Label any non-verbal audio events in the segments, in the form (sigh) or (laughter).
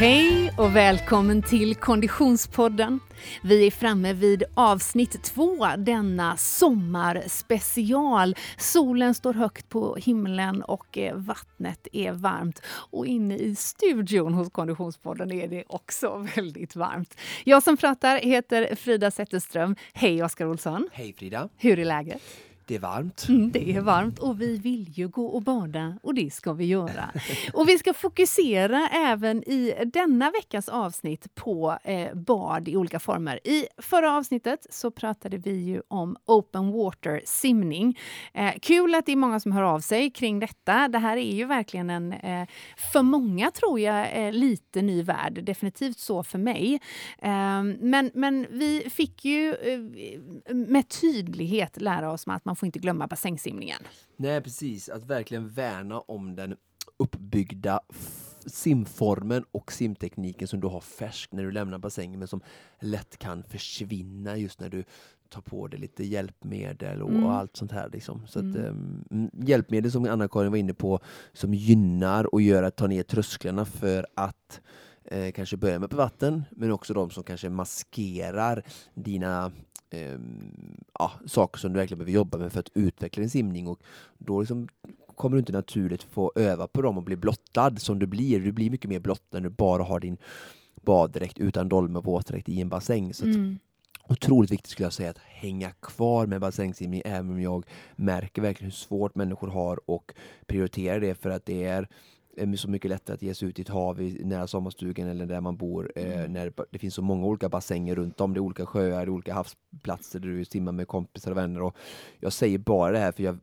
Hej och välkommen till Konditionspodden. Vi är framme vid avsnitt två denna sommarspecial. Solen står högt på himlen och eh, vattnet är varmt. Och inne i studion hos Konditionspodden är det också (laughs) väldigt varmt. Jag som pratar heter Frida Zetterström. Hej Oskar Olsson! Hej Frida! Hur är läget? Det är varmt. Mm, det är varmt och vi vill ju gå och bada och det ska vi göra. och vi ska fokusera även i denna veckas avsnitt på eh, bad i olika former. I förra avsnittet så pratade vi ju om open water simning. Eh, kul att det är många som hör av sig kring detta. Det här är ju verkligen en, eh, för många tror jag, eh, lite ny värld. Definitivt så för mig. Eh, men, men vi fick ju eh, med tydlighet lära oss att man får inte glömma bassängsimningen. Nej precis, att verkligen värna om den uppbyggda simformen och simtekniken som du har färsk när du lämnar bassängen men som lätt kan försvinna just när du tar på dig lite hjälpmedel och, mm. och allt sånt här. Liksom. Så mm. att, um, hjälpmedel som Anna-Karin var inne på som gynnar och gör att ta ner trösklarna för att eh, kanske börja med på vatten men också de som kanske maskerar dina eh, ja, saker som du verkligen behöver jobba med för att utveckla din simning. Och då liksom kommer du inte naturligt få öva på dem och bli blottad som du blir. Du blir mycket mer blottad när du bara har din baddräkt utan dolme och våtdräkt i en bassäng. Så mm. Otroligt viktigt skulle jag säga att hänga kvar med bassängsimning även om jag märker verkligen hur svårt människor har och prioritera det för att det är är så mycket lättare att ge sig ut i ett hav i, nära sommarstugan eller där man bor. Eh, mm. när det finns så många olika bassänger runt om. Det är olika sjöar, det är olika havsplatser där du simmar med kompisar och vänner. Och jag säger bara det här för jag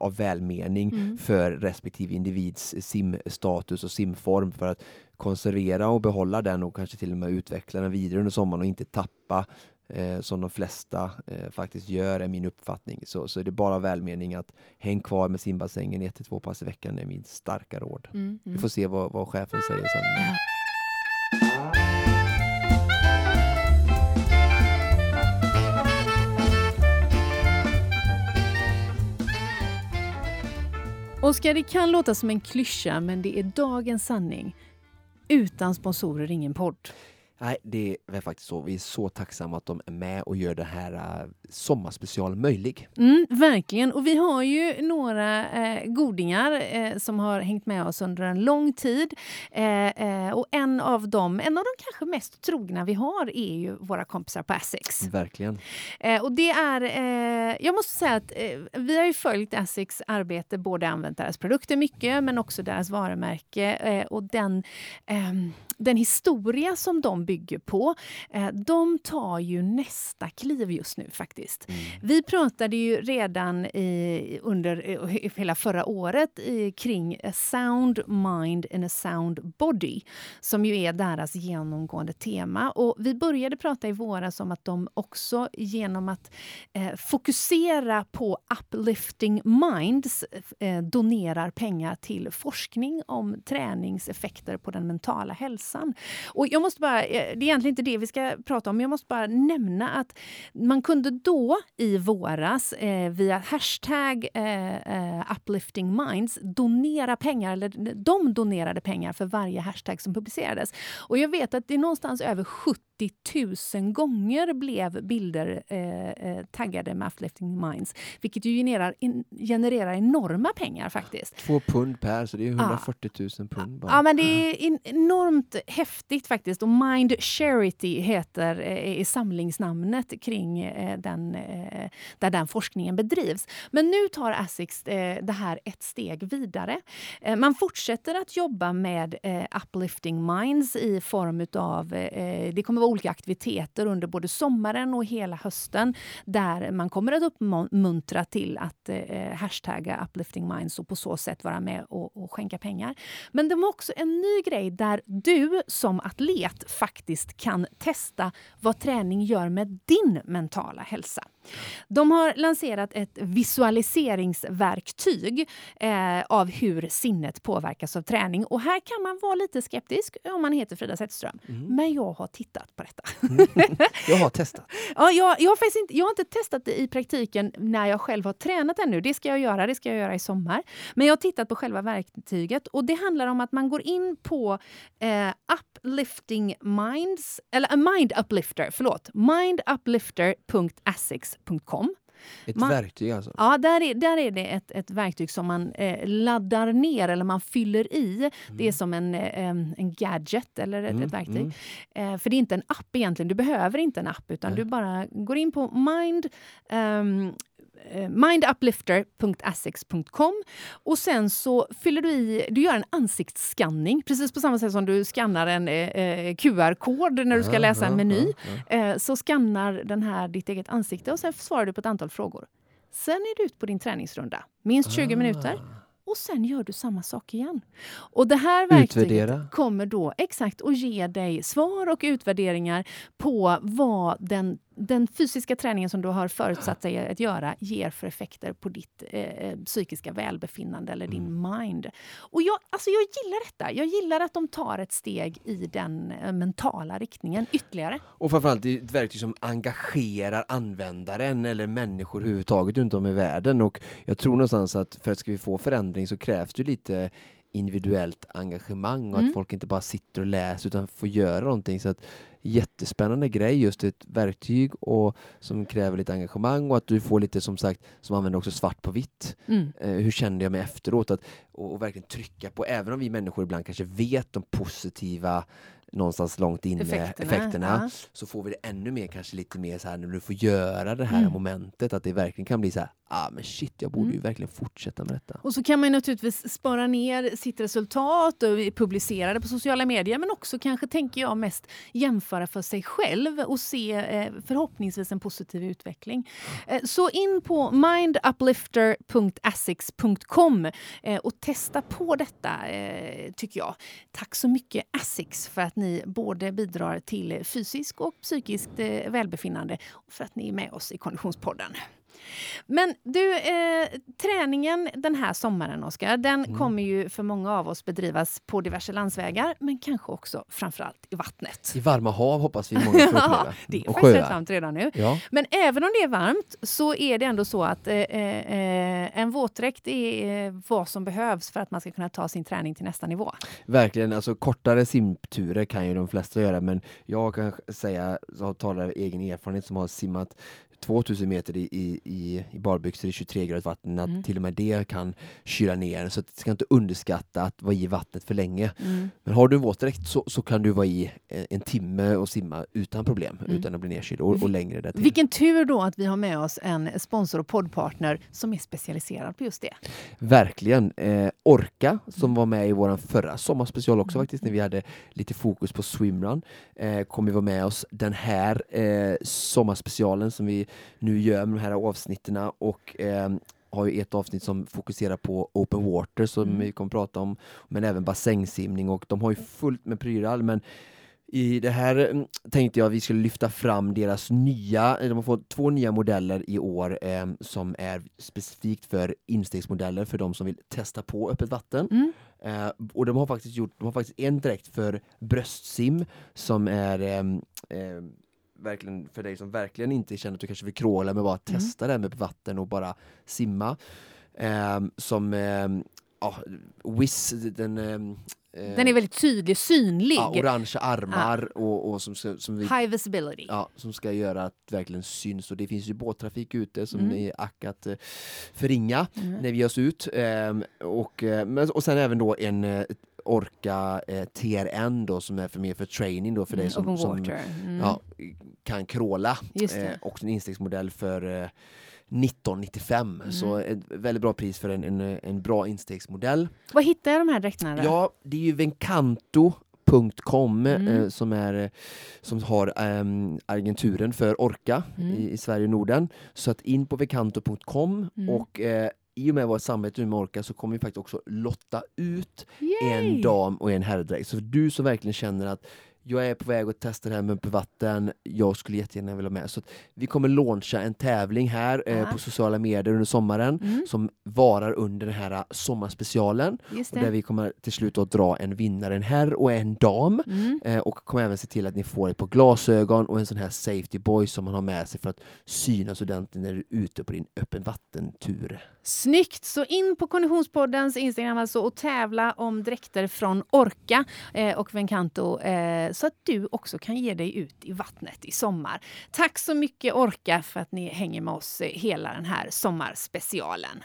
av välmening mm. för respektive individs simstatus och simform för att konservera och behålla den och kanske till och med utveckla den vidare under sommaren och inte tappa eh, som de flesta eh, faktiskt gör, är min uppfattning. Så, så är det bara välmening att häng kvar med simbassängen ett till två pass i veckan är min starka råd. Mm, mm. Vi får se vad, vad chefen säger sen. Oskar, det kan låta som en klyscha, men det är dagens sanning. Utan sponsorer, ingen podd. Nej, det är faktiskt så. Vi är så tacksamma att de är med och gör den här uh, sommarspecialen möjlig. Mm, verkligen. Och vi har ju några eh, godingar eh, som har hängt med oss under en lång tid. Eh, eh och en av dem, en av de kanske mest trogna vi har är ju våra kompisar på Essex. Verkligen. Eh, och det är, eh, jag måste säga att vi har ju följt Essex arbete, både använt deras produkter mycket men också deras varumärke och den ehm, den historia som de bygger på, eh, de tar ju nästa kliv just nu faktiskt. Mm. Vi pratade ju redan i, under eh, hela förra året i, kring a sound mind and a sound body, som ju är deras genomgående tema. Och vi började prata i våras om att de också genom att eh, fokusera på uplifting minds eh, donerar pengar till forskning om träningseffekter på den mentala hälsan. Och jag måste bara, Eh, det är egentligen inte det vi ska prata om, men jag måste bara nämna att man kunde då i våras eh, via hashtag eh, eh, uplifting minds donera pengar, eller de donerade pengar för varje hashtag som publicerades. Och jag vet att det är någonstans över 70 000 gånger blev bilder eh, eh, taggade med Uplifting Minds. Vilket ju genererar, in, genererar enorma pengar faktiskt. Två pund per, så det är 140 000 pund. Bara. Ja, men det är enormt häftigt faktiskt. Och Mind Charity heter eh, är samlingsnamnet kring eh, den, eh, där den forskningen bedrivs. Men nu tar Asics eh, det här ett steg vidare. Eh, man fortsätter att jobba med Uplifting Minds i form av... det kommer vara olika aktiviteter under både sommaren och hela hösten där man kommer att uppmuntra till att hashtagga Uplifting Minds och på så sätt vara med och, och skänka pengar. Men de har också en ny grej där du som atlet faktiskt kan testa vad träning gör med din mentala hälsa. De har lanserat ett visualiseringsverktyg eh, av hur sinnet påverkas av träning. Och här kan man vara lite skeptisk om man heter Frida Zetterström. Mm. Men jag har tittat på detta. Mm. Jag har testat. (laughs) ja, jag, jag, har faktiskt inte, jag har inte testat det i praktiken när jag själv har tränat ännu. Det ska jag göra, det ska jag göra i sommar. Men jag har tittat på själva verktyget och det handlar om att man går in på eh, Uplifting Minds, eller uh, Mind Uplifter, förlåt, minduplifter.asics.com ett man, verktyg alltså? Ja, där är, där är det ett, ett verktyg som man eh, laddar ner eller man fyller i. Mm. Det är som en, eh, en gadget eller ett, mm. ett verktyg. Mm. Eh, för det är inte en app egentligen. Du behöver inte en app utan du bara går in på Mind um, minduplifter.asics.com och sen så fyller du i, du gör en ansiktsskanning precis på samma sätt som du skannar en eh, eh QR-kod när du ska läsa en meny. Eh, så skannar den här ditt eget ansikte och sen svarar du på ett antal frågor. Sen är du ut på din träningsrunda, minst 20 minuter och sen gör du samma sak igen. Och det här verktyget Utvärdera. kommer då exakt att ge dig svar och utvärderingar på vad den den fysiska träningen som du har förutsatt dig att göra ger för effekter på ditt eh, eh psykiska välbefinnande eller din mm. mind. Och jag, alltså jag gillar detta. Jag gillar att de tar ett steg i den eh, mentala riktningen ytterligare. Och framförallt det är ett verktyg som engagerar användaren eller människor överhuvudtaget runt om i världen. Och jag tror någonstans att för att ska vi få förändring så krävs det lite individuellt engagemang och mm. att folk inte bara sitter och läser utan får göra någonting. Så att jättespännande grej, just ett verktyg och som kräver lite engagemang och att du får lite som sagt, som använder också svart på vitt. Mm. Eh, hur kände jag mig efteråt? Att, och, och, verkligen trycka på, även om vi människor ibland kanske vet de positiva någonstans långt inne effekterna, effekterna ja. så får vi det ännu mer, kanske lite mer så här när du får göra det här mm. momentet, att det verkligen kan bli så här, ah men shit, jag borde mm. ju verkligen fortsätta med detta. Och så kan man naturligtvis spara ner sitt resultat och publicera det på sociala medier, men också kanske, tänker jag, mest jämföra för sig själv och se eh, förhoppningsvis en positiv utveckling. Eh, så in på minduplifter.asics.com eh, och testa på detta, eh, tycker jag. Tack så mycket Asics för att ni både bidrar till fysisk och psykiskt eh, välbefinnande och för att ni är med oss i Konditionspodden. Men du, eh, träningen den här sommaren, Oskar, den mm. kommer ju för många av oss bedrivas på diverse landsvägar, men kanske också framförallt i vattnet. I varma hav hoppas vi många får (laughs) uppleva. det är faktiskt rätt varmt redan nu. Ja. Men även om det är varmt så är det ändå så att eh, eh, en våtdräkt är eh, vad som behövs för att man ska kunna ta sin träning till nästa nivå. Verkligen, alltså kortare simturer kan ju de flesta göra, men jag kan säga, jag talar av egen erfarenhet som har simmat 2000 meter i, i, i barbyxor i 23 grader vatten, att mm. till och med det kan kyla ner Så att, ska inte underskatta att vara i vattnet för länge. Mm. Men har du en våtdräkt så, så kan du vara i en, en timme och simma utan problem, mm. utan att bli nedkyld och, och längre därtill. Vilken tur då att vi har med oss en sponsor och poddpartner som är specialiserad på just det. Verkligen. Eh, Orka, som mm. var med i vår förra sommarspecial också mm. faktiskt, när vi hade lite fokus på swimrun, eh, kommer vara med oss den här eh, sommarspecialen som vi nu gör med de här avsnitten och eh, har ju ett avsnitt som fokuserar på open water som mm. vi kommer prata om, men även bassängsimning och de har ju fullt med prylar men i det här mm, tänkte jag att vi skulle lyfta fram deras nya, de har fått två nya modeller i år eh, som är specifikt för instegsmodeller för de som vill testa på öppet vatten. Mm. Eh, och de har faktiskt gjort, de har faktiskt en direkt för bröstsim som är eh, verkligen för dig som verkligen inte känner att du kanske vill kråla men bara mm. testa det med vatten och bara simma. Eh, som eh, ja, Wiz, den eh, den är väldigt tydlig, synlig. Ja, orangea armar ja. och, och, som, som vi, High visibility. Ja, som ska göra att det verkligen syns. Och det finns ju båttrafik ute som mm. är ack att eh, förringa mm. när vi ger oss ut. Ehm, och, eh, och sen även då en eh, Orka eh, TRN då som är för mer för training då för dig mm, som, som mm. ja, kan kråla. Eh, och en instegsmodell för eh, 1995. Mm. Så ett väldigt bra pris för en, en, en bra instegsmodell. Var hittar jag de här dräkterna? Ja, det är ju Vencanto.com mm. eh, som, är, som har eh, agenturen för Orka mm. i, i, Sverige och Norden. Så att in på vencanto.com mm. och eh, i och med vårt samarbete med Orka så kommer vi faktiskt också lotta ut Yay! en dam och en herrdräkt. Så du som verkligen känner att jag är på väg att testa det här med vatten, jag skulle jättegärna vilja vara med. Så vi kommer launcha en tävling här eh, på sociala medier under sommaren Mm, som varar under den här eh, sommarspecialen. där vi kommer till slut att dra en vinnare, en herr och en dam. Mm. Eh, och kommer även se till att ni får ett par glasögon och en sån här safety boy som man har med sig för att synas ordentligt när du är ute på din öppen vattentur. Snyggt! Så in på Konditionspoddens Instagram alltså och tävla om dräkter från Orca eh, och Vencanto eh, så att du också kan ge dig ut i vattnet i sommar. Tack så mycket Orka, för att ni hänger med oss eh, hela den här sommarspecialen.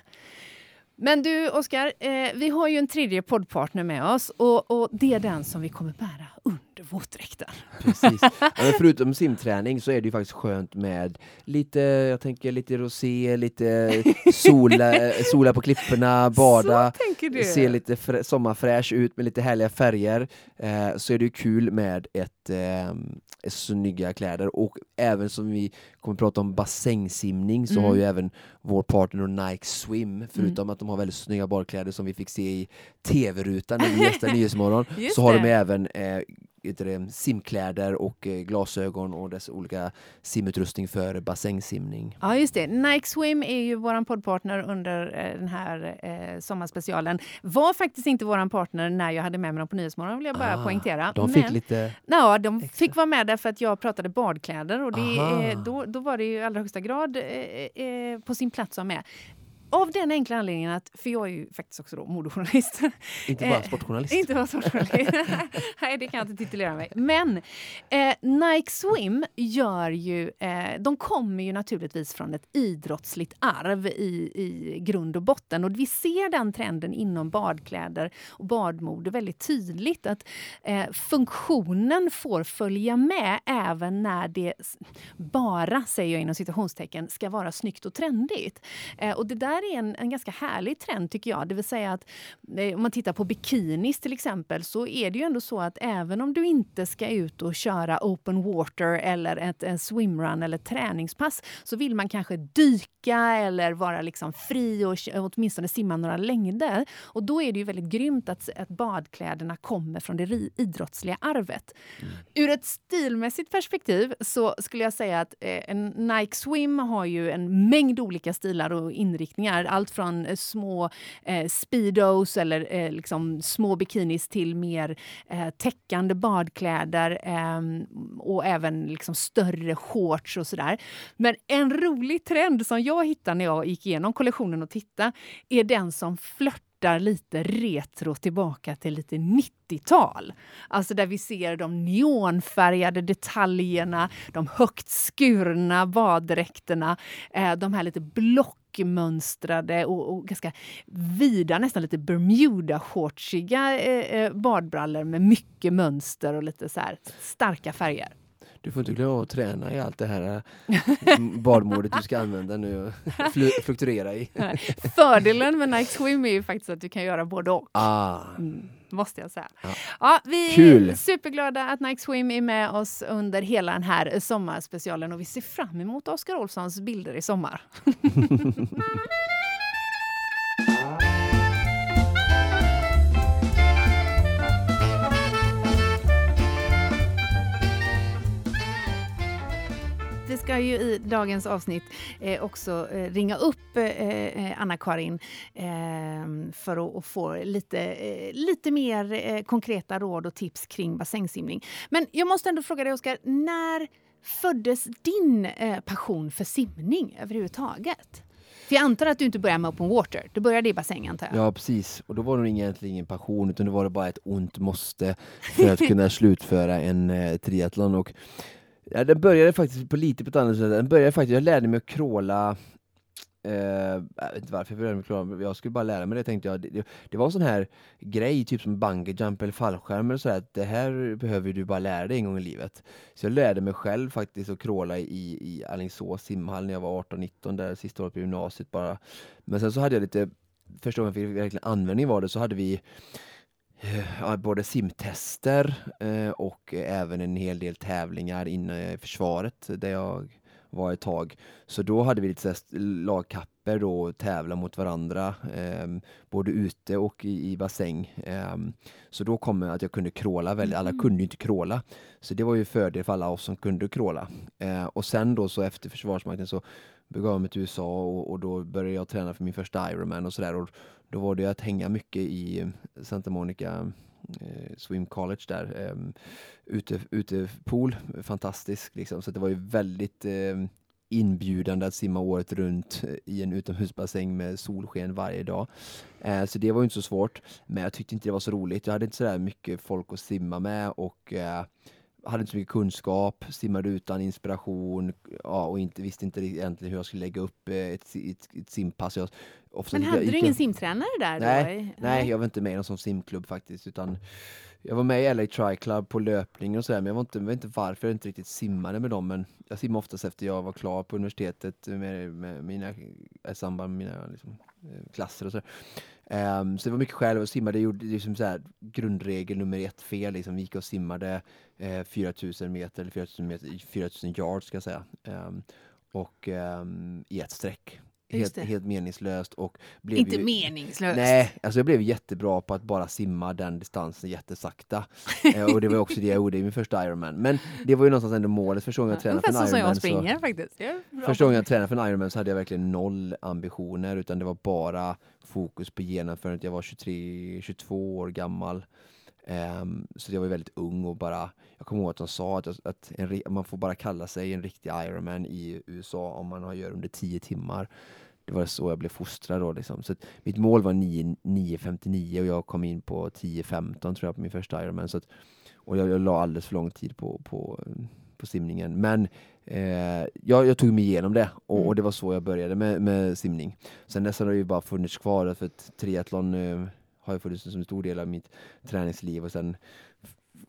Men du Oskar, eh, vi har ju en tredje poddpartner med oss och, och det är den som vi kommer bära under våtdräkten. Precis. (laughs) Men förutom simträning så är det ju faktiskt skönt med lite, jag tänker lite rosé, lite sola, (laughs) sola på klipporna, bada. Se lite frä- sommarfräsch ut med lite härliga färger eh, så är det ju kul med ett, eh, snygga kläder och även som vi kommer prata om bassängsimning så Mm. har ju även vår partner Nike Swim förutom att de har väldigt snygga badkläder som vi fick se i tv-rutan när vi gästade (laughs) Nyhetsmorgon så har det. de även eh, det, simkläder och eh, glasögon och dess olika simutrustning för bassängsimning. Ja, just det. Nike Swim är ju vår poddpartner under eh, den här eh, sommarspecialen. Var faktiskt inte vår partner när jag hade med mig dem på Nyhetsmorgon, vill jag bara Ah, poängtera. De fick Men- lite Ja, de extra. fick vara med där för att jag pratade badkläder och det, eh, då, då var det ju i allra högsta grad eh, eh, på sin plats att vara med. Av den enkla anledningen att, för jag är ju faktiskt också då modejournalist. (laughs) inte bara Eh, sportjournalist. Inte vara sportjournalist. (laughs) Nej, det kan jag inte titulera mig. Men eh, Nike Swim gör ju... Eh, de kommer ju naturligtvis från ett idrottsligt arv i, i grund och botten. Och vi ser den trenden inom badkläder och badmode väldigt tydligt. Att eh, funktionen får följa med även när det bara, säger jag inom citationstecken, ska vara snyggt och trendigt. Eh, och det där är en, en ganska härlig trend tycker jag. Det vill säga att eh, om man tittar på bikinis till exempel så är det ju ändå så att även om du inte ska ut och köra open water eller ett, en swimrun eller träningspass så vill man kanske dyka eller vara liksom fri och åtminstone simma några längder. Och då är det ju väldigt grymt att, att badkläderna kommer från det idrottsliga arvet. Ur ett stilmässigt perspektiv så skulle jag säga att eh, en Nike Swim har ju en mängd olika stilar och inriktningar. Allt från eh, små eh, speedos eller eh, liksom små bikinis till mer eh, täckande badkläder ehm, och även liksom större shorts och sådär. Men en rolig trend som jag hittade när jag gick igenom kollektionen och tittade är den som flörtar lite retro tillbaka till lite 90-tal. Alltså där vi ser de neonfärgade detaljerna, de högt skurna baddräkterna, eh, de här lite blockmönstrade och, och ganska vida, nästan lite Bermuda-shortsiga eh, eh, badbrallor med mycket mönster och lite så här starka färger. Du får inte glömma att träna i allt det här eh, (laughs) badmodet du ska använda nu och (laughs) flu- fluktuera i. Fördelen med Nike Swim är ju faktiskt att du kan göra både och. Ah, Mm, måste jag säga. Ja. Ja, vi är Kul. superglada att Nike Swim är med oss under hela den här sommarspecialen och vi ser fram emot Oskar Olssons bilder i sommar. (laughs) ska ju i dagens avsnitt eh, också eh, ringa upp eh, eh, Anna-Karin eh, för att, få lite, eh, lite mer konkreta råd och tips kring bassängsimning. Men jag måste ändå fråga dig, Oskar, när föddes din passion för simning överhuvudtaget? För jag antar att du inte började med open water. Du började i bassäng, antar jag? ja, precis. Och då var det egentligen ingen passion utan det var bara ett ont måste för att (laughs) kunna slutföra en eh, triathlon. Och, ja, den började faktiskt på lite på ett annat sätt. Den började faktiskt, jag lärde mig att kråla Uh, jag vet inte varför jag började med klara, jag skulle bara lära mig det tänkte jag. Det, det, det var en sån här grej, typ som bungee jump eller fallskärm eller sådär, att det här behöver du bara lära dig en gång i livet. Så jag lärde mig själv faktiskt att kråla i, i Alingsås simhall när jag var 18-19, där sista året på gymnasiet bara. Men sen så hade jag lite, första gången jag fick verkligen användning var det, så hade vi eh, både simtester eh, och även en hel del tävlingar inne i försvaret där jag var ett tag. Så då hade vi lite lagkapper då tävla mot varandra, eh, både ute och i, i bassäng. Eh, så då kom att jag kunde kråla väldigt, alla Mm. kunde ju inte kråla. Så det var ju fördel för alla oss som kunde kråla. Eh, och sen då så efter Försvarsmakten så begav jag mig till USA och, och då började jag träna för min första Ironman och sådär. Och då var det att hänga mycket i eh, Santa Monica eh, Swim College där. Eh, ute, utepool, fantastisk liksom. Så det var ju väldigt eh, inbjudande att simma året runt eh, i en utomhusbassäng med solsken varje dag. Eh, så det var ju inte så svårt. Men jag tyckte inte det var så roligt. Jag hade inte så mycket folk att simma med och eh, hade inte så mycket kunskap, simmade utan inspiration ja, och inte, visste inte egentligen hur jag skulle lägga upp eh, ett, ett, ett simpass. Jag, men hade du ingen simtränare där? Nej, då? Nej, jag var inte med i någon sån simklubb faktiskt. Utan jag var med i LA Tri Club på löpning och sådär, men jag, var inte, jag vet inte varför jag inte riktigt simmade med dem. Men jag simmade oftast efter jag var klar på universitetet med, med mina, i samband med mina liksom, eh, klasser och sådär. Ehm, så det var mycket själv och simmade, gjorde liksom så här, grundregel nummer ett fel, liksom, vi gick och simmade eh, 4000 meter, eller 4000 meter, 4000 yards ska jag säga. Ehm, och ehm, i ett streck. Helt, helt meningslöst och blev Inte ju, meningslöst. Nej, alltså jag blev jättebra på att bara simma den distansen jättesakta. eh, och det var också det jag gjorde i min första Ironman. Men det var ju någonstans ändå målet. Första gången jag tränade för en så jag Ironman så, springer faktiskt. Jag första gången jag tränade för en Ironman så hade jag verkligen noll ambitioner utan det var bara fokus på genomförandet. Jag var 23, 22 år gammal. Ehm, så jag var väldigt ung och bara, jag kommer ihåg att de sa att, att en, man får bara kalla sig en riktig Ironman i USA om man har gör under 10 timmar. Det var så jag blev fostrad då liksom. Så mitt mål var 9 9.59 och jag kom in på 10.15 tror jag på min första Ironman. Så att, och jag, jag la alldeles för lång tid på, på, på simningen. Men eh, jag, jag tog mig igenom det och, Mm. och det var så jag började med, med simning. Sen dess har det ju bara funnits kvar för att triathlon eh, har ju funnits som en stor del av mitt träningsliv och sen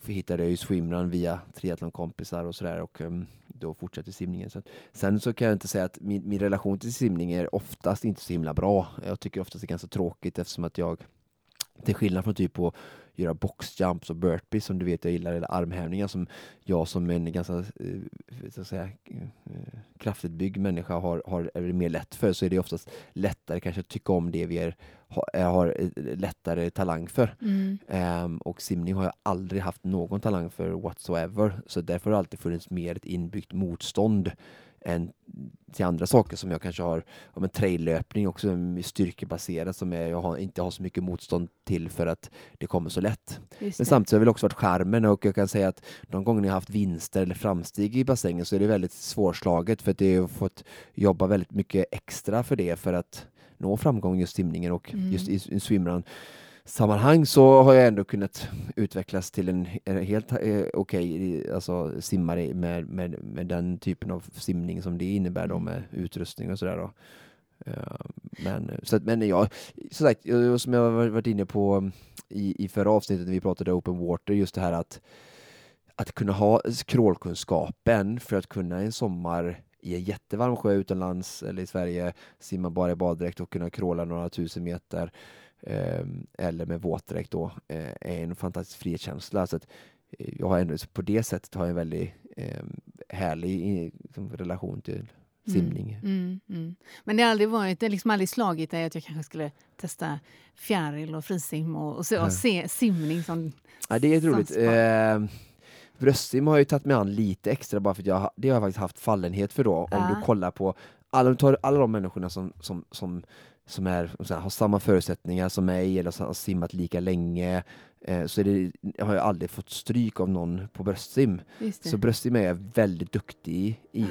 hittade jag ju swimrun via triathlonkompisar och sådär och um, då fortsatte simningen. Så att, sen så kan jag inte säga att min, min relation till simning är oftast inte så himla bra. Jag tycker oftast det är ganska tråkigt eftersom att jag till skillnad från typ på göra boxjumps och burpees som du vet jag gillar, eller armhävningar som jag som en ganska eh, så att säga, eh, kraftigt byggd människa har, har, är mer lätt för så är det oftast lättare kanske att tycka om det vi är, har, har eh, lättare talang för. Mm. Ehm, och simning har jag aldrig haft någon talang för whatsoever. Så därför har det alltid funnits mer ett inbyggt motstånd än till andra saker som jag kanske har, om en traillöpning också styrkebaserat som jag, jag har, inte har så mycket motstånd till för att det kommer så lätt. Men samtidigt har det väl också varit skärmen och jag kan säga att de gånger jag har haft vinster eller framsteg i bassängen så är det väldigt svårslaget för att det har fått jobba väldigt mycket extra för det för att nå framgång just simningen och Mm. just i, i swimrun sammanhang så har jag ändå kunnat utvecklas till en, helt eh, okej alltså simmare med, med, med den typen av simning som det innebär då Mm. med utrustning och sådär då. Eh, Men, så att, men ja, som sagt, eh, som jag varit inne på i, i förra avsnittet när vi pratade open water, just det här att, att kunna ha crawlkunskapen för att kunna en sommar i en jättevarm sjö utomlands eller i Sverige simma bara i baddräkt och kunna crawla några tusen meter eller med våtdräkt då eh, är en fantastisk frihetskänsla. Så att, eh, jag har ändå, på det sättet har jag en väldigt eh, härlig liksom, relation till simning. Mm, mm, mm. Men det har aldrig varit, det har liksom aldrig slagit dig att jag kanske skulle testa fjäril och frisim och, och, se, och se simning som... Ja, det är roligt. Eh, bröstsim har jag ju tagit mig an lite extra bara för att jag, det har jag faktiskt haft fallenhet för då. Om du kollar på alla, alla de människorna som, som, som, som är, har samma förutsättningar som mig eller som har simmat lika länge eh, så det, har jag aldrig fått stryk av någon på bröstsim. Så bröstsim är jag väldigt duktig i.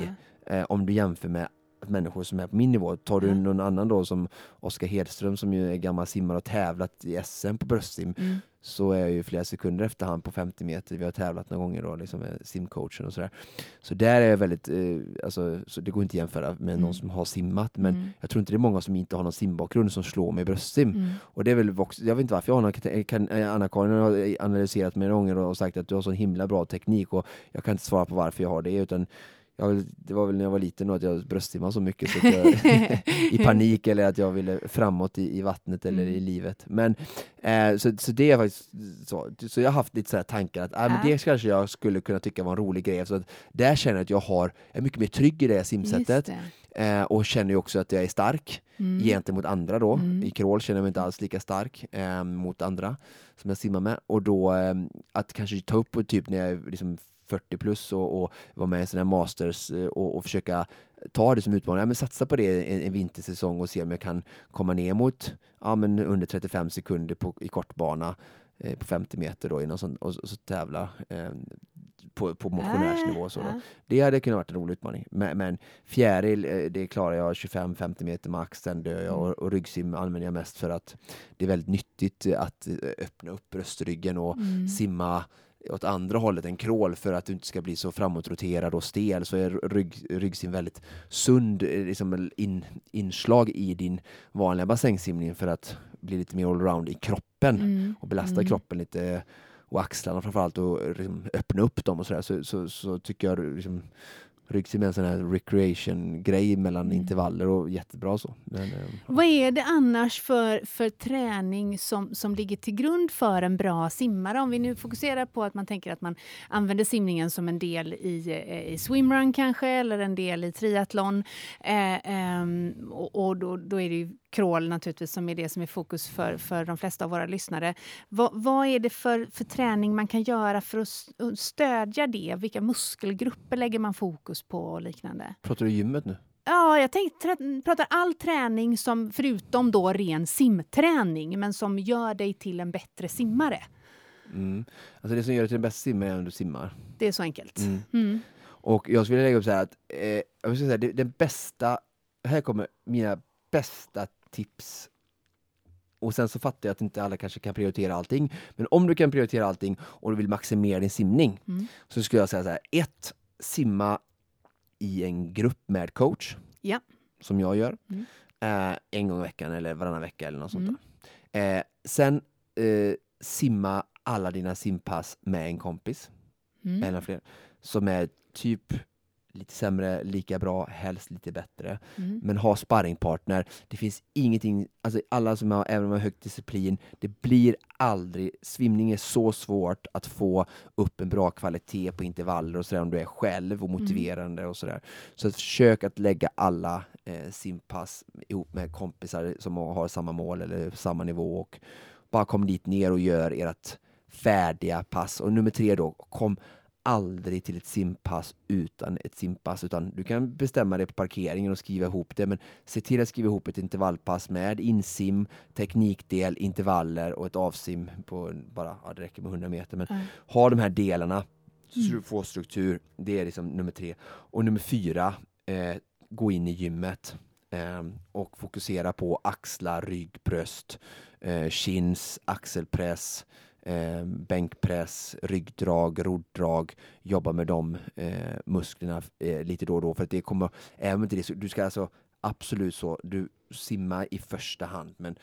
Eh, om du jämför med människor som är på min nivå. Tar du Ja. någon annan då som Oskar Hedström som ju är gammal simmare och tävlat i SM på bröstsim Mm. Så är jag ju flera sekunder efter han på 50 meter. Vi har tävlat några gånger då, liksom med simcoachen och sådär. Så där är jag väldigt, eh, alltså, så det går inte att jämföra med Mm. någon som har simmat. Men Mm. jag tror inte det är många som inte har någon simbakgrund som slår mig i bröstsim. Mm. Och det är väl också, jag vet inte varför jag har någon, kan, eh, Anna-Karin har analyserat mig några gånger och sagt att du har så himla bra teknik och jag kan inte svara på varför jag har det utan jag, det var väl när jag var liten då att jag bröstsimmade så mycket så jag, (laughs) (laughs) i panik eller att jag ville framåt i, i vattnet eller Mm. i livet. Men, eh, så, så det är faktiskt så. Så jag har haft lite så tankar att äh, men Ja. det kanske jag skulle kunna tycka var en rolig grej. Så att där känner jag att jag har, är mycket mer trygg i det simsättet. det. Eh, och känner ju också att jag är stark Mm. gentemot andra då. Mm. I crawl känner jag mig inte alls lika stark eh, mot andra som jag simmar med. Och då eh, att kanske ta upp och typ när jag liksom 40 plus och, och vara med i här masters eh, och, och försöka ta det som utmaning. Ja, men satsa på det en, en vintersäsong och se om jag kan komma ner mot ja, men under 35 sekunder på, i kortbana eh, på 50 meter då, sån, och, så- och så tävla eh, på, på motionärsnivå. Och så då. Ja. Det hade kunnat varit en rolig utmaning. Men, men fjäril, eh, det klarar jag 25-50 meter max, sen dör jag. Och, och ryggsim använder jag mest för att det är väldigt nyttigt att eh, öppna upp bröstryggen och Mm. simma åt andra hållet än crawl för att du inte ska bli så framåtroterad och stel så är rygg, ryggsim väldigt sund eh, liksom in, inslag i din vanliga bassängsimning för att bli lite mer allround i kroppen Mm. och belasta Mm. kroppen lite och axlarna framförallt och liksom öppna upp dem och sådär så, så, så tycker jag liksom, ryggsim är en sån här recreation-grej mellan Mm. intervaller och jättebra så. Men, eh, Vad är det annars för, för träning som, som ligger till grund för en bra simmare? Om vi nu fokuserar på att man tänker att man använder simningen som en del i, eh, i swimrun kanske, eller en del i triathlon. Eh, ehm, och och då, då är det ju crawl naturligtvis som är det som är fokus för, för de flesta av våra lyssnare. Vad, vad är det för, för träning man kan göra för att stödja det? Vilka muskelgrupper lägger man fokus på och liknande? pratar du gymmet nu? Ja, jag tänkte, pratar all träning som förutom då ren simträning, men som gör dig till en bättre simmare. Mm. Alltså det som gör dig till den bästa simmaren är när du simmar. Det är så enkelt. Mm. Mm. Och jag skulle lägga upp så här att eh, jag säga, det, den bästa, här kommer mina bästa tips. Och sen så fattar jag att inte alla kanske kan prioritera allting. Men om du kan prioritera allting och du vill maximera din simning Mm. så skulle jag säga så här. Ett, simma i en grupp med coach. Ja. Som jag gör. Mm. Eh, en gång i veckan eller varannan vecka eller något sånt Mm. där. Eh, sen eh, simma alla dina simpass med en kompis Mm. eller fler, som är typ lite sämre, lika bra, helst lite bättre. Mm. Men ha sparringpartner. Det finns ingenting, alltså alla som har, även om har högt disciplin, det blir aldrig, svimning är så svårt att få upp en bra kvalitet på intervaller och sådär om du är själv och motiverande och sådär. Så att försök att lägga alla eh, simpass ihop med kompisar som har samma mål eller samma nivå och bara kom dit ner och gör ert färdiga pass. Och nummer tre då, kom aldrig till ett simpass utan ett simpass, utan du kan bestämma det på parkeringen och skriva ihop det, men se till att skriva ihop ett intervallpass med insim, teknikdel, intervaller och ett avsim på bara, ja, det räcker med 100 meter, men Ja. ha de här delarna så Mm. du får struktur. Det är liksom nummer tre. Och nummer fyra, eh, gå in i gymmet eh, och fokusera på axlar, rygg, bröst, eh, chins, axelpress, eh, bänkpress, ryggdrag, rodddrag. Jobba med de eh, musklerna eh, lite då och då för att det kommer, även inte det, så- du ska alltså absolut så, du simma i första hand men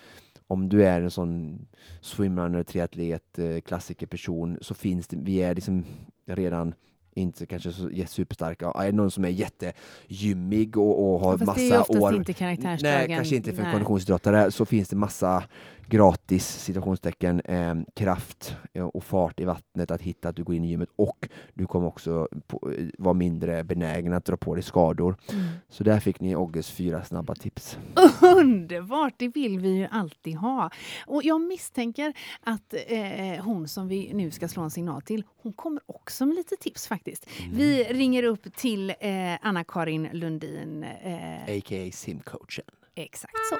om du är en sån swimrunner, triatlet, eh, klassikerperson så finns det, vi är liksom redan inte kanske så superstarka. Är det någon som är jättegymmig och, och har Ja, fast massa det är oftast år inte karaktärsdragen. Nej, kanske inte för en Nej. konditionsidrottare så finns det massa gratis citationstecken eh, kraft eh, och fart i vattnet att hitta att du går in i gymmet och du kommer också på, eh, vara mindre benägen att dra på dig skador. Mm. Så där fick ni Ogges fyra snabba tips. (laughs) Underbart, det vill vi ju alltid ha. Och jag misstänker att eh, hon som vi nu ska slå en signal till, hon kommer också med lite tips faktiskt. Vi ringer upp till eh, Anna-Karin Lundin. Eh, A.k.a. simcoachen. exakt så.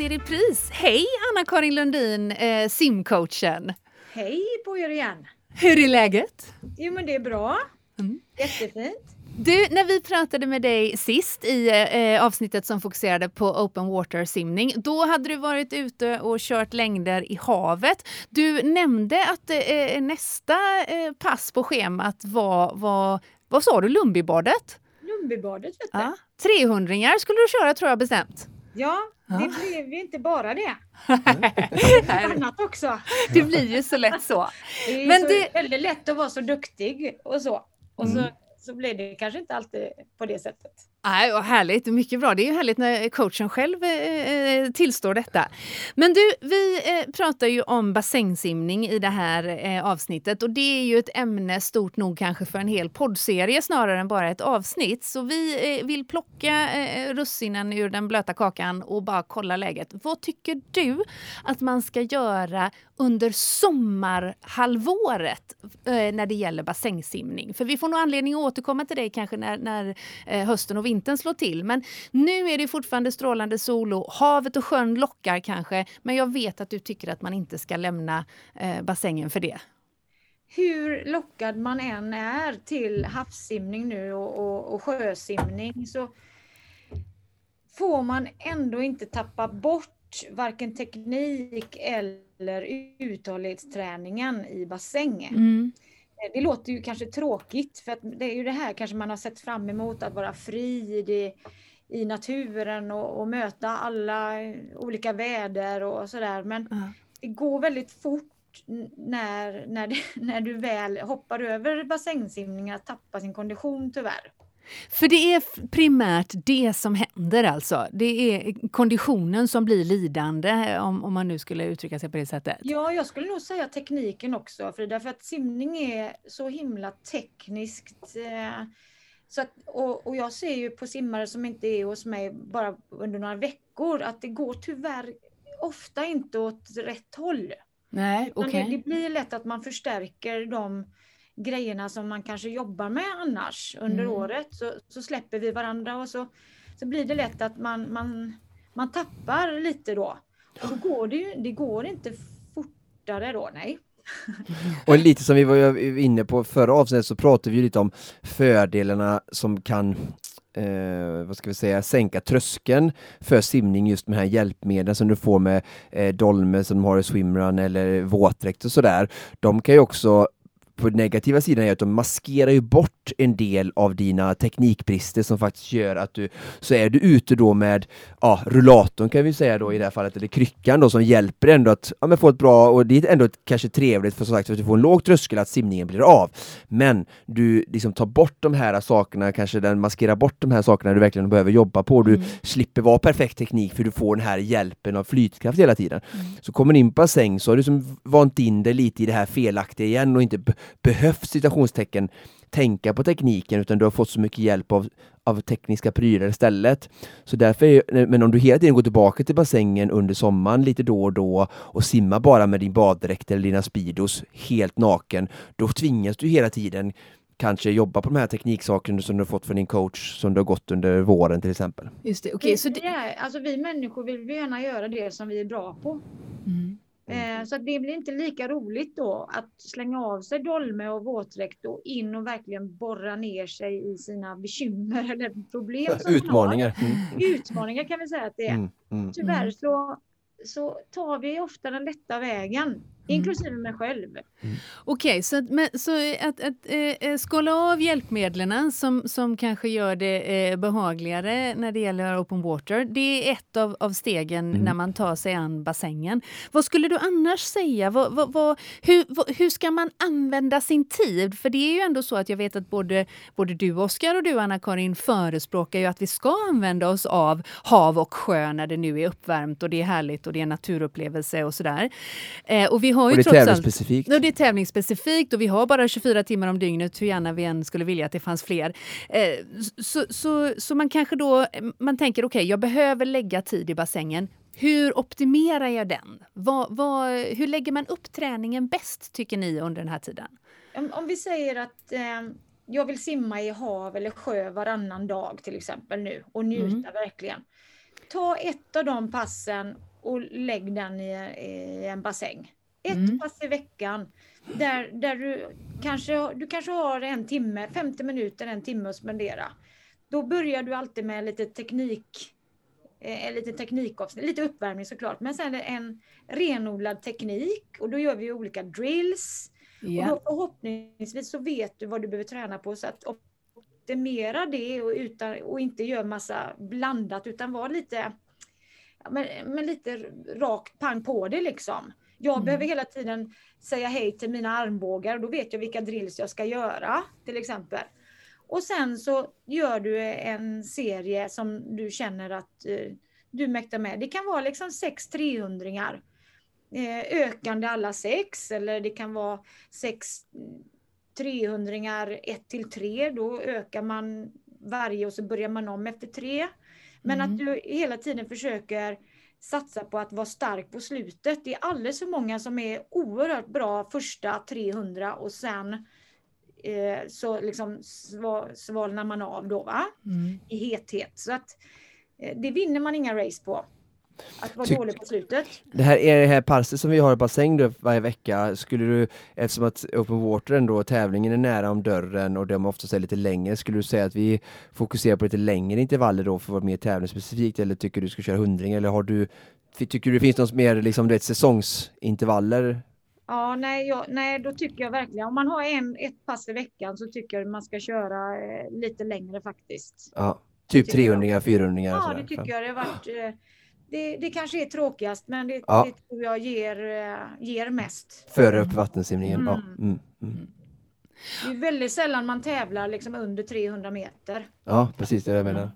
I repris. Hej Anna-Karin Lundin, eh, simcoachen. Hej på er igen! Hur är läget? Jo men det är bra. Mm. Jättefint. Du, när vi pratade med dig sist i eh, avsnittet som fokuserade på open water simning, då hade du varit ute och kört längder i havet. Du nämnde att eh, nästa eh, pass på schemat var, var vad sa du, Lundbybadet? Lundbybadet vet du. Ja. 300 skulle du köra tror jag bestämt. Ja, Ja. det blev ju inte bara det. Lite annat också. det blir ju så lätt så. Det är Men så det- väldigt lätt att vara så duktig och så. Och så, Mm. så blir det kanske inte alltid på det sättet. Nej, vad härligt, mycket bra. Det är ju härligt när coachen själv eh, eh, tillstår detta. Men du, vi eh, pratar ju om bassängsimning i det här eh, avsnittet och det är ju ett ämne stort nog kanske för en hel poddserie snarare än bara ett avsnitt. Så vi eh, vill plocka eh, russinen ur den blöta kakan och bara kolla läget. Vad tycker du att man ska göra under sommarhalvåret eh, när det gäller bassängsimning? För vi får nog anledning att återkomma till dig kanske när, när eh, hösten och vintern slår till. Men nu är det fortfarande strålande sol och havet och sjön lockar kanske. Men jag vet att du tycker att man inte ska lämna eh, bassängen för det. Hur lockad man än är till havssimning nu och, och, och sjösimning så får man ändå inte tappa bort varken teknik eller uthållighetsträningen i bassängen. Mm. Det låter ju kanske tråkigt för det är ju det här kanske man har sett fram emot att vara fri i, det, i naturen och, och, möta alla olika väder och sådär. Men mm. det går väldigt fort när, när, det, (laughs) när du väl hoppar över bassängsimning att tappa sin kondition tyvärr. För det är primärt det som händer alltså. Det är konditionen som blir lidande om, om man nu skulle uttrycka sig på det sättet. Ja, jag skulle nog säga tekniken också Frida, för att simning är så himla tekniskt. Eh, så att, och, och, jag ser ju på simmare som inte är hos mig bara under några veckor att det går tyvärr ofta inte åt rätt håll. Nej, okay. det, det blir lätt att man förstärker de grejerna som man kanske jobbar med annars under mm. året. Så, så släpper vi varandra och så, så blir det lätt att man, man, man tappar lite då. Och då går det ju det går inte fortare då, nej. (laughs) Och lite som vi var inne på förra avsnittet så pratade vi lite om fördelarna som kan eh, vad ska vi säga, sänka tröskeln för simning just med här hjälpmedlen som du får med eh, Dolme som de har i swimrun eller våtdräkt och sådär. De kan ju också på negativa sidan är att de maskerar ju bort en del av dina teknikbrister som faktiskt gör att du, så är du ute då med ja, rullatorn kan vi säga då i det här fallet, eller kryckan då som hjälper ändå att ja, men få ett bra, och det är ändå kanske trevligt för som sagt att du får en låg tröskel att simningen blir av. Men du liksom tar bort de här sakerna, kanske den maskerar bort de här sakerna du verkligen behöver jobba på. Du mm. slipper vara perfekt teknik för du får den här hjälpen av flytkraft hela tiden. Mm. Så kommer du in på bassäng så har du liksom vant in dig lite i det här felaktiga igen och inte behövt citationstecken tänka på tekniken utan du har fått så mycket hjälp av, av tekniska prylar istället. Så därför är, men om du hela tiden går tillbaka till bassängen under sommaren lite då och då och simmar bara med din baddräkt eller dina Speedos helt naken, då tvingas du hela tiden kanske jobba på de här tekniksakerna som du har fått från din coach som du har gått under våren till exempel. Just det, okay, så det... alltså vi människor vill gärna göra det som vi är bra på. Mm. Eh, så det blir inte lika roligt då att slänga av sig dolme och våtdräkt och in och verkligen borra ner sig i sina bekymmer (laughs) eller problem. Utmaningar. Mm. Utmaningar kan vi säga att det är. Mm. Mm. Tyvärr så, så tar vi ofta den lätta vägen. Mm. Inklusive mig själv. Mm. Okej, okay, så, att, så att, att äh, skala av hjälpmedlen som, som kanske gör det äh, behagligare när det gäller open water, det är ett av, av stegen mm. när man tar sig an bassängen. Vad skulle du annars säga? Vad, vad, vad, hur, hur ska man använda sin tid? För det är ju ändå så att jag vet att både, både du Oskar och du Anna-Karin förespråkar ju att vi ska använda oss av hav och sjö när det nu är uppvärmt och det är härligt och det är naturupplevelse och sådär. Eh, och vi har har ju och det är tävlingsspecifikt. Och det är tävlingsspecifikt och vi har bara 24 timmar om dygnet hur gärna vi än skulle vilja att det fanns fler. Eh, så, så, så man kanske då man tänker okej, okay, jag behöver lägga tid i bassängen. Hur optimerar jag den? Vad, vad, hur lägger man upp träningen bäst tycker ni under den här tiden? Om, om vi säger att eh, jag vill simma i hav eller sjö varannan dag till exempel nu och njuta mm. verkligen. Ta ett av de passen och lägg den i, i en bassäng. Ett mm. pass i veckan där, där du, kanske, du kanske har en timme, 50 minuter, en timme att spendera. Då börjar du alltid med lite teknik, eh, lite teknikavsnitt, lite uppvärmning såklart, men sen en renodlad teknik och då gör vi olika drills. Yeah. Och då förhoppningsvis så vet du vad du behöver träna på så att optimera det och, utan, och inte göra massa blandat utan vara lite, men, men lite rakt pang på det liksom. Jag mm. behöver hela tiden säga hej till mina armbågar och då vet jag vilka drills jag ska göra till exempel. Och sen så gör du en serie som du känner att eh, du mäktar med. Det kan vara liksom sex 300 eh, ökande alla sex eller det kan vara sex 300 1 till 3. Då ökar man varje och så börjar man om efter tre. Men mm. att du hela tiden försöker satsa på att vara stark på slutet. Det är alldeles för många som är oerhört bra första 300 och sen eh, så liksom svalnar man av då va? Mm. i hethet. Så att eh, det vinner man inga race på. Att vara Ty dålig på slutet. Det här är det här passet som vi har i bassäng då varje vecka. Skulle du, eftersom att Open Water ändå, tävlingen är nära om dörren och de oftast är lite längre, skulle du säga att vi fokuserar på lite längre intervaller då för att vara mer tävlingsspecifikt eller tycker du ska köra hundring eller har du, tycker du det finns något mer liksom, du vet, säsongsintervaller Ja, nej, jag, nej, då tycker jag verkligen, om man har en, ett pass i veckan så tycker jag man ska köra eh, lite längre faktiskt. Ja, typ 300 400 Ja, det tycker jag det har varit. Eh, det, det kanske är tråkigast, men det, ja. det tror jag ger, eh, ger mest. Före upp vattensimningen, mm. ja. Mm, mm. Det är väldigt sällan man tävlar liksom under 300 meter. Ja, precis det jag menar.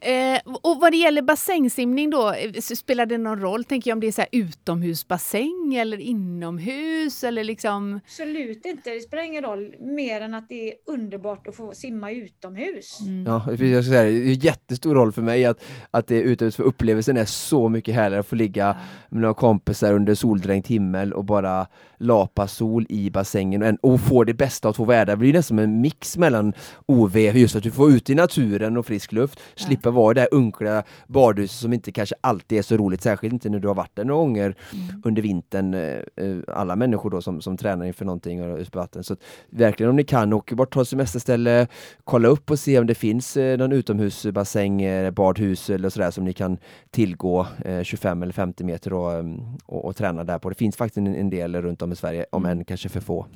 Eh, och vad det gäller bassängsimning då, eh, spelar det någon roll? Tänker jag om det är så utomhusbassäng eller inomhus eller liksom? Absolut inte, det spelar ingen roll mer än att det är underbart att få simma utomhus. Mm. Ja, jag ska säga, det är jättestor roll för mig att, att det är utomhus, för upplevelsen är så mycket härligare att få ligga med några kompisar under soldränkt himmel och bara lapa sol i bassängen och, och få det bästa av två världar. Det blir nästan som en mix mellan OV, just att du får ut i naturen och frisk luft, ja. slippa vara i det här unkla badhuset som inte kanske alltid är så roligt, särskilt inte när du har varit där några gånger mm. under vintern, eh, eh, alla människor då som, som tränar inför någonting och ut på vatten. Så verkligen om ni kan, åk bort, ta ett semesterställe, kolla upp och se om det finns eh, någon utomhusbassäng, badhus eller sådär som ni kan tillgå 25 eller 50 meter och, och, och träna där på. Det finns faktiskt en, en del runt om i Sverige, om mm. än kanske för få.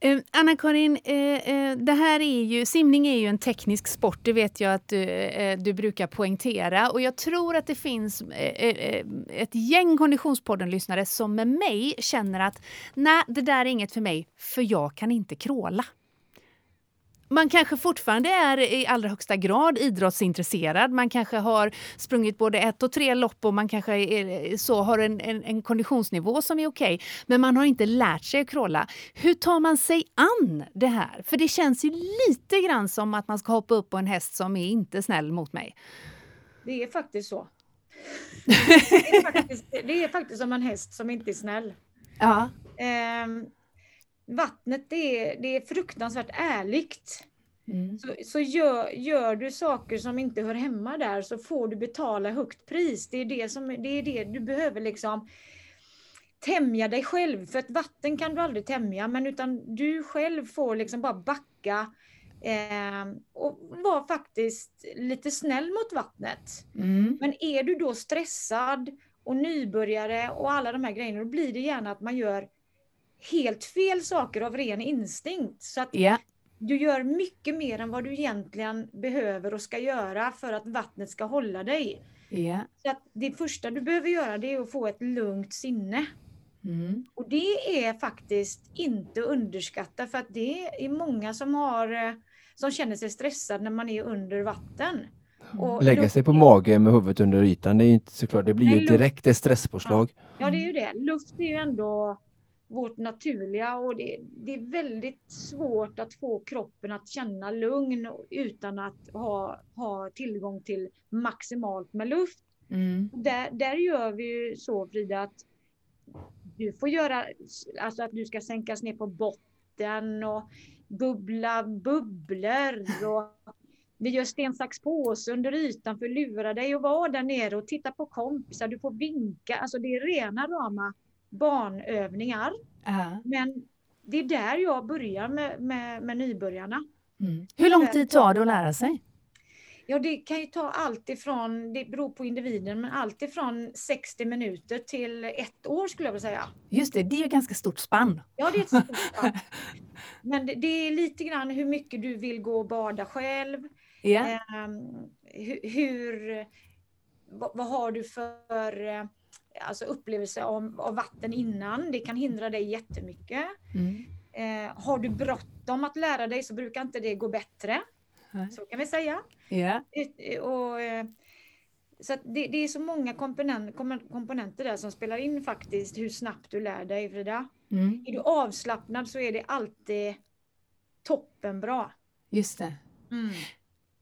Eh, Anna-Karin, eh, eh, det här är ju, simning är ju en teknisk sport, det vet jag att du, du brukar poängtera. Och jag tror att det finns ett gäng Konditionspodden-lyssnare som med mig känner att nej, det där är inget för mig, för jag kan inte kråla man kanske fortfarande är i allra högsta grad idrottsintresserad. Man kanske har sprungit både ett och tre lopp och man kanske är, så har en, en, en konditionsnivå som är okej. Okay, men man har inte lärt sig att crawla. Hur tar man sig an det här? För det känns ju lite grann som att man ska hoppa upp på en häst som är inte snäll mot mig. Det är faktiskt så. (laughs) Det är faktiskt, det är faktiskt som en häst som inte är snäll. Ja. Um, vattnet det är, det är fruktansvärt ärligt. Mm. Så, så gör, gör, du saker som inte hör hemma där så får du betala högt pris. Det är det, som, det, är det du behöver liksom tämja dig själv. För att vatten kan du aldrig tämja, men utan du själv får liksom bara backa eh, och vara faktiskt lite snäll mot vattnet. Mm. Men är du då stressad och nybörjare och alla de här grejerna, då blir det gärna att man gör helt fel saker av ren instinkt. Så att yeah. du gör mycket mer än vad du egentligen behöver och ska göra för att vattnet ska hålla dig. Yeah. Så att det första du behöver göra det är att få ett lugnt sinne. Mm. Och det är faktiskt inte underskatta för att det är många som, har, eh, som känner sig stressade när man är under vatten. Och Lägga sig på mage med huvudet under ytan, det är inte såklart, det blir ju direkt ett stresspåslag. Ja, ja, det är ju det. Luft är ju ändå vårt naturliga och det, det, är väldigt svårt att få kroppen att känna lugn utan att ha, ha tillgång till maximalt med luft. Mm. Där, där gör vi ju så Frida att du får göra, alltså att du ska sänkas ner på botten och bubbla bubblor och vi gör sten, sax, påse under ytan för att lura dig att vara där nere och titta på kompisar. Du får vinka. Alltså det är rena rama barnövningar. Uh. Men det är där jag börjar med, med, med nybörjarna. Mm. Hur lång tid tar det att lära sig? Ja, det kan ju ta allt ifrån, det beror på individen, men allt ifrån 60 minuter till ett år skulle jag vilja säga. Just det, det är ju ganska stort spann. Ja, det är ett stort spann. (laughs) men det, det, är lite grann hur mycket du vill gå och bada själv. Yeah. Eh, hur, hur vad, vad, har du för eh, alltså upplevelse av, av, vatten innan. Det kan hindra dig jättemycket. Mm. Eh, har du bråttom att lära dig så brukar inte det gå bättre. Nej. Så kan vi säga. Ja. Ut- Och, eh, så det, det är så många komponent, kom- komponenter där som spelar in faktiskt hur snabbt du lär dig Frida. Mm, Är du avslappnad så är det alltid toppenbra. just det. Mm.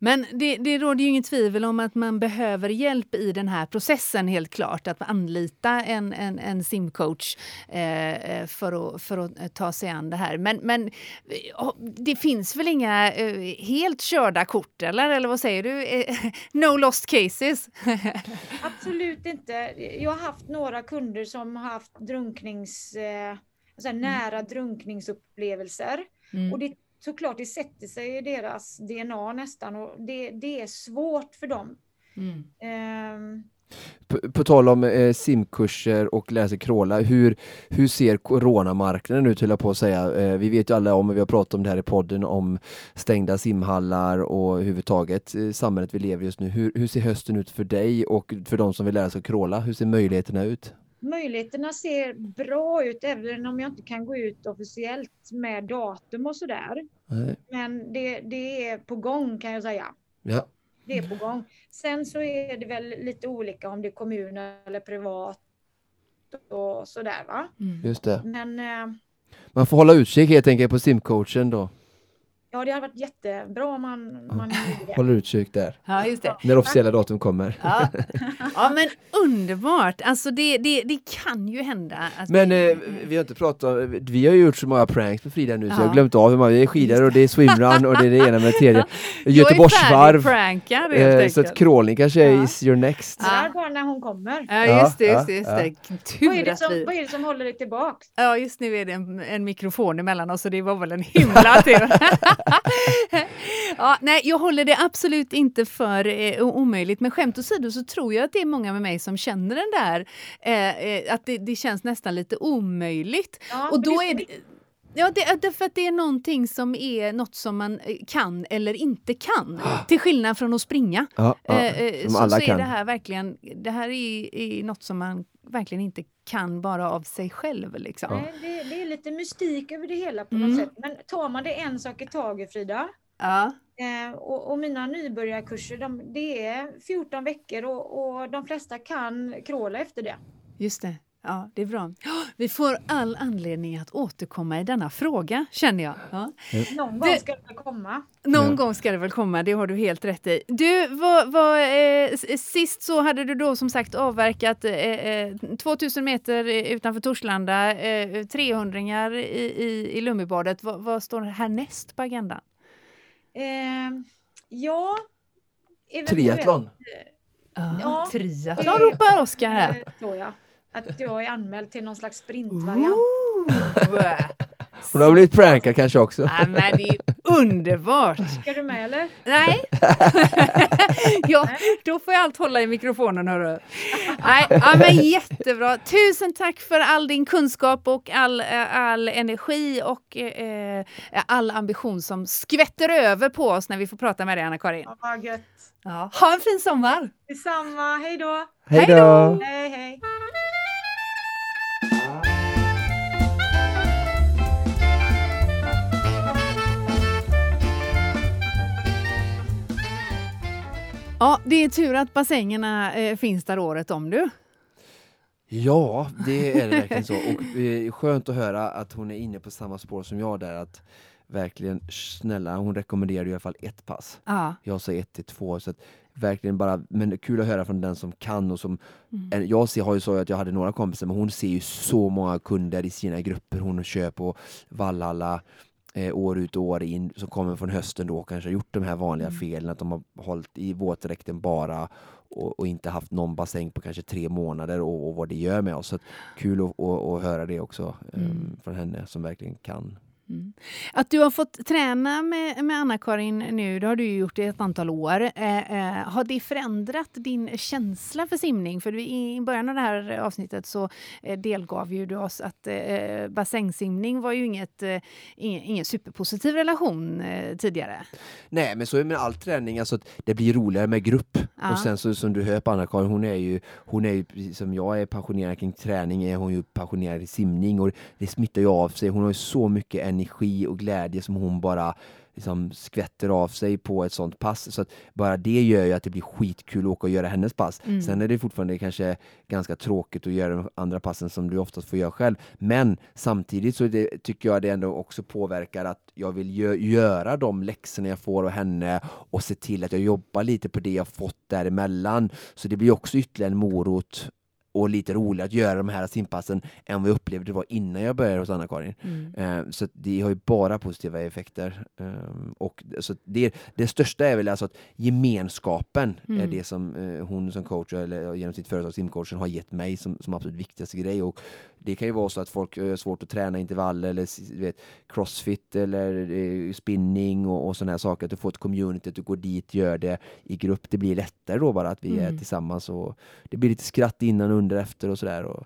Men det, det råder ju inget tvivel om att man behöver hjälp i den här processen helt klart. Att anlita en, en, en simcoach eh, eh, för, att, för att eh, ta sig an det här. Men, men eh, det finns väl inga helt körda kort eller? Eller vad säger du? (laughs) No lost cases? (laughs) Absolut inte. Jag har haft några kunder som har haft drunknings, så här, nära drunkningsupplevelser. Mm. Och det, såklart, det sätter sig i deras DNA nästan och det, det är svårt för dem. Mm. Ehm, På, på tal om eh, simkurser och sig crawla, hur, hur ser coronamarknaden ut höll jag på att säga? Eh, vi vet ju alla om, vi har pratat om det här i podden, om stängda simhallar och överhuvudtaget eh, samhället vi lever just nu. Hur, hur ser hösten ut för dig och för de som vill lära sig crawla? Hur ser möjligheterna ut? Möjligheterna ser bra ut även om jag inte kan gå ut officiellt med datum och sådär. Nej. Men det, det är på gång kan jag säga. Ja. Det är på gång. Sen så är det väl lite olika om det är kommun eller privat och sådär va. Mm. Just det. Men eh, Man får hålla utkik helt enkelt på simcoachen då. Ja, det hade varit jättebra om man, man gjorde det. Håller utkik där. Ja, just det. När officiella datum kommer. Ja. (laughs) ja, men underbart! Alltså det, det, det kan ju hända. Men eh, vi har inte pratat om, vi har ju gjort så många pranks med Frida nu så Ja. jag har glömt av hur många, det är skidor och det är swimrun och det är det ena med det tredje. Göteborgsvarv. helt Eh, så att crawling kanske är Ja. is your next. Det där bara när hon kommer. Ja, just det. Just det, Ja, just ja, det. Tur Vad är, det som, vi... vad är det som håller dig tillbaks? Ja, just nu är det en, en mikrofon emellan oss och det var väl en himla tur. (laughs) (laughs) (laughs) ja, nej, jag håller det absolut inte för eh, omöjligt. Men skämt åsido så tror jag att det är många med mig som känner den där, eh, eh, att det, det känns nästan lite omöjligt. Ja, och då är det... Ja, det är därför att det är någonting som är något som man eh, kan eller inte kan. (gasps) Till skillnad från att springa. Ja, ja, Eh, så, så är kan. det här verkligen, det här är, är något som man verkligen inte kan bara av sig själv. Liksom. Nej, det, det är lite mystik över det hela på Mm. något sätt. Men tar man det en sak i taget Frida, Ja. eh, och, och mina nybörjarkurser, de, det är 14 veckor och, och de flesta kan kråla efter det. Just det. Ja, det är bra. Vi får all anledning att återkomma i denna fråga, känner jag. Ja. Någon gång ska det komma. Någon Ja. gång ska det väl komma, det har du helt rätt i. Du, vad, vad, eh, sist så hade du då som sagt avverkat eh, eh, 2000 meter eh, utanför Torslanda, eh, 300 i, i, i Lummibadet. Vad, vad står härnäst på agendan? Eh, ja, eventuellt, Triathlon. Ja. triathlon Det- ropar Oskar här. eh, tror jag. Att jag är anmäld till någon slags sprintvariant. Ooh. Hon har blivit prankad kanske också. Ja, men det är underbart! Ska du med eller? Nej. (laughs) ja, då får jag allt hålla i mikrofonen hörru. Nej, ja, men jättebra. Tusen tack för all din kunskap och all, eh, all energi och eh, all ambition som skvätter över på oss när vi får prata med dig Anna-Karin. Ja, vad gött. Ja. Ha en fin sommar! Detsamma, hej då! Hej då! Hej hej! Ja, det är tur att bassängerna eh, finns där året om du. Ja, det är det verkligen så. Och eh, skönt att höra att hon är inne på samma spår som jag där. Att verkligen, snälla, hon rekommenderar i alla fall ett pass. Ja. Jag sa ett till två. Så att verkligen bara, men kul att höra från den som kan och som Mm. Jag ser, har ju så att jag hade några kompisar, men hon ser ju så många kunder i sina grupper. Hon kör på Vallhalla eh, år ut och år in, som kommer från hösten då kanske har gjort de här vanliga Mm. felen, att de har hållit i våtdräkten bara och, och inte haft någon bassäng på kanske tre månader och, och vad det gör med oss. Så kul att höra det också eh, Mm. från henne som verkligen kan. Mm. Att du har fått träna med, med Anna-Karin nu, det har du ju gjort i ett antal år. Eh, eh, har det förändrat din känsla för simning? För i början av det här avsnittet så eh, delgav ju du oss att eh, bassängsimning var ju inget, eh, ingen, ingen superpositiv relation eh, tidigare. Nej, men så är det med all träning, alltså att det blir roligare med grupp. Ja. Och sen så som du hör på Anna-Karin, hon är ju, hon är ju precis som jag är passionerad kring träning, är hon ju passionerad i simning och det smittar ju av sig. Hon har ju så mycket energi och glädje som hon bara liksom skvätter av sig på ett sånt pass. Så att bara det gör ju att det blir skitkul att åka och göra hennes pass. Mm. Sen är det fortfarande kanske ganska tråkigt att göra de andra passen som du oftast får göra själv. Men samtidigt så det, tycker jag det ändå också påverkar att jag vill gö göra de läxorna jag får av henne och se till att jag jobbar lite på det jag fått däremellan. Så det blir också ytterligare en morot och lite roligare att göra de här simpassen än vad jag upplevde det var innan jag började hos Anna-Karin. Mm. Eh, så det har ju bara positiva effekter. Eh, och så det, det största är väl alltså att gemenskapen mm. är det som eh, hon som coach eller genom sitt företag simcoachen har gett mig som, som absolut viktigaste grej. Och det kan ju vara så att folk har svårt att träna intervaller eller vet, crossfit eller eh, spinning och, och sådana här saker. Att du får ett community, att du går dit, gör det i grupp. Det blir lättare då bara att vi mm. är tillsammans och det blir lite skratt innan under efter och sådär.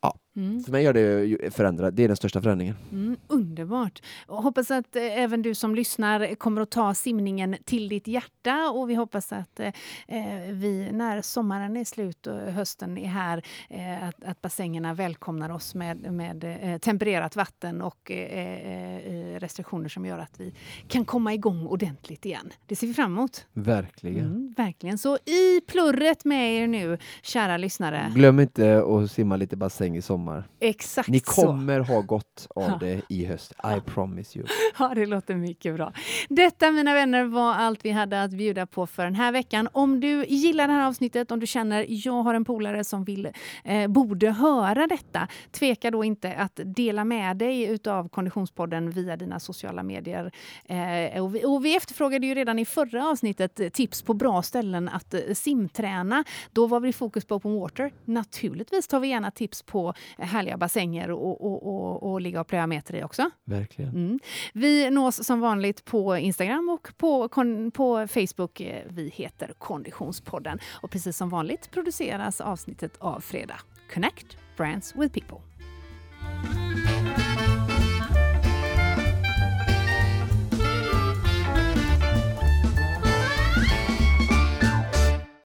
Ja, mm. För mig gör det förändra. Det är den största förändringen. Mm, underbart! Och hoppas att eh, även du som lyssnar kommer att ta simningen till ditt hjärta och vi hoppas att eh, eh vi när sommaren är slut och hösten är här eh, att, att bassängerna välkomnar oss med, med eh, tempererat vatten och eh, restriktioner som gör att vi kan komma igång ordentligt igen. Det ser vi fram emot. Verkligen. Mm, verkligen. Så i plurret med er nu, kära lyssnare. Glöm inte att simma lite bassäng i sommar sommar. Exakt Ni kommer så. ha gott (laughs) av det i höst. I promise you. (laughs) Ja, det låter mycket bra. Detta, mina vänner, var allt vi hade att bjuda på för den här veckan. Om du gillar det här avsnittet, om du känner jag har en polare som vill, eh, borde höra detta, tveka då inte att dela med dig utav Konditionspodden via dina sociala medier. Eh, och, vi, och vi efterfrågade ju redan i förra avsnittet tips på bra ställen att eh, simträna. Då var vi fokus på open water. Naturligtvis tar vi gärna tips på härliga bassänger och, och, och, och ligga och plöja meter i också. Verkligen. Mm. Vi nås som vanligt på Instagram och på, på Facebook. Vi heter Konditionspodden. Och precis som vanligt produceras avsnittet av Fredag. Connect Brands with People.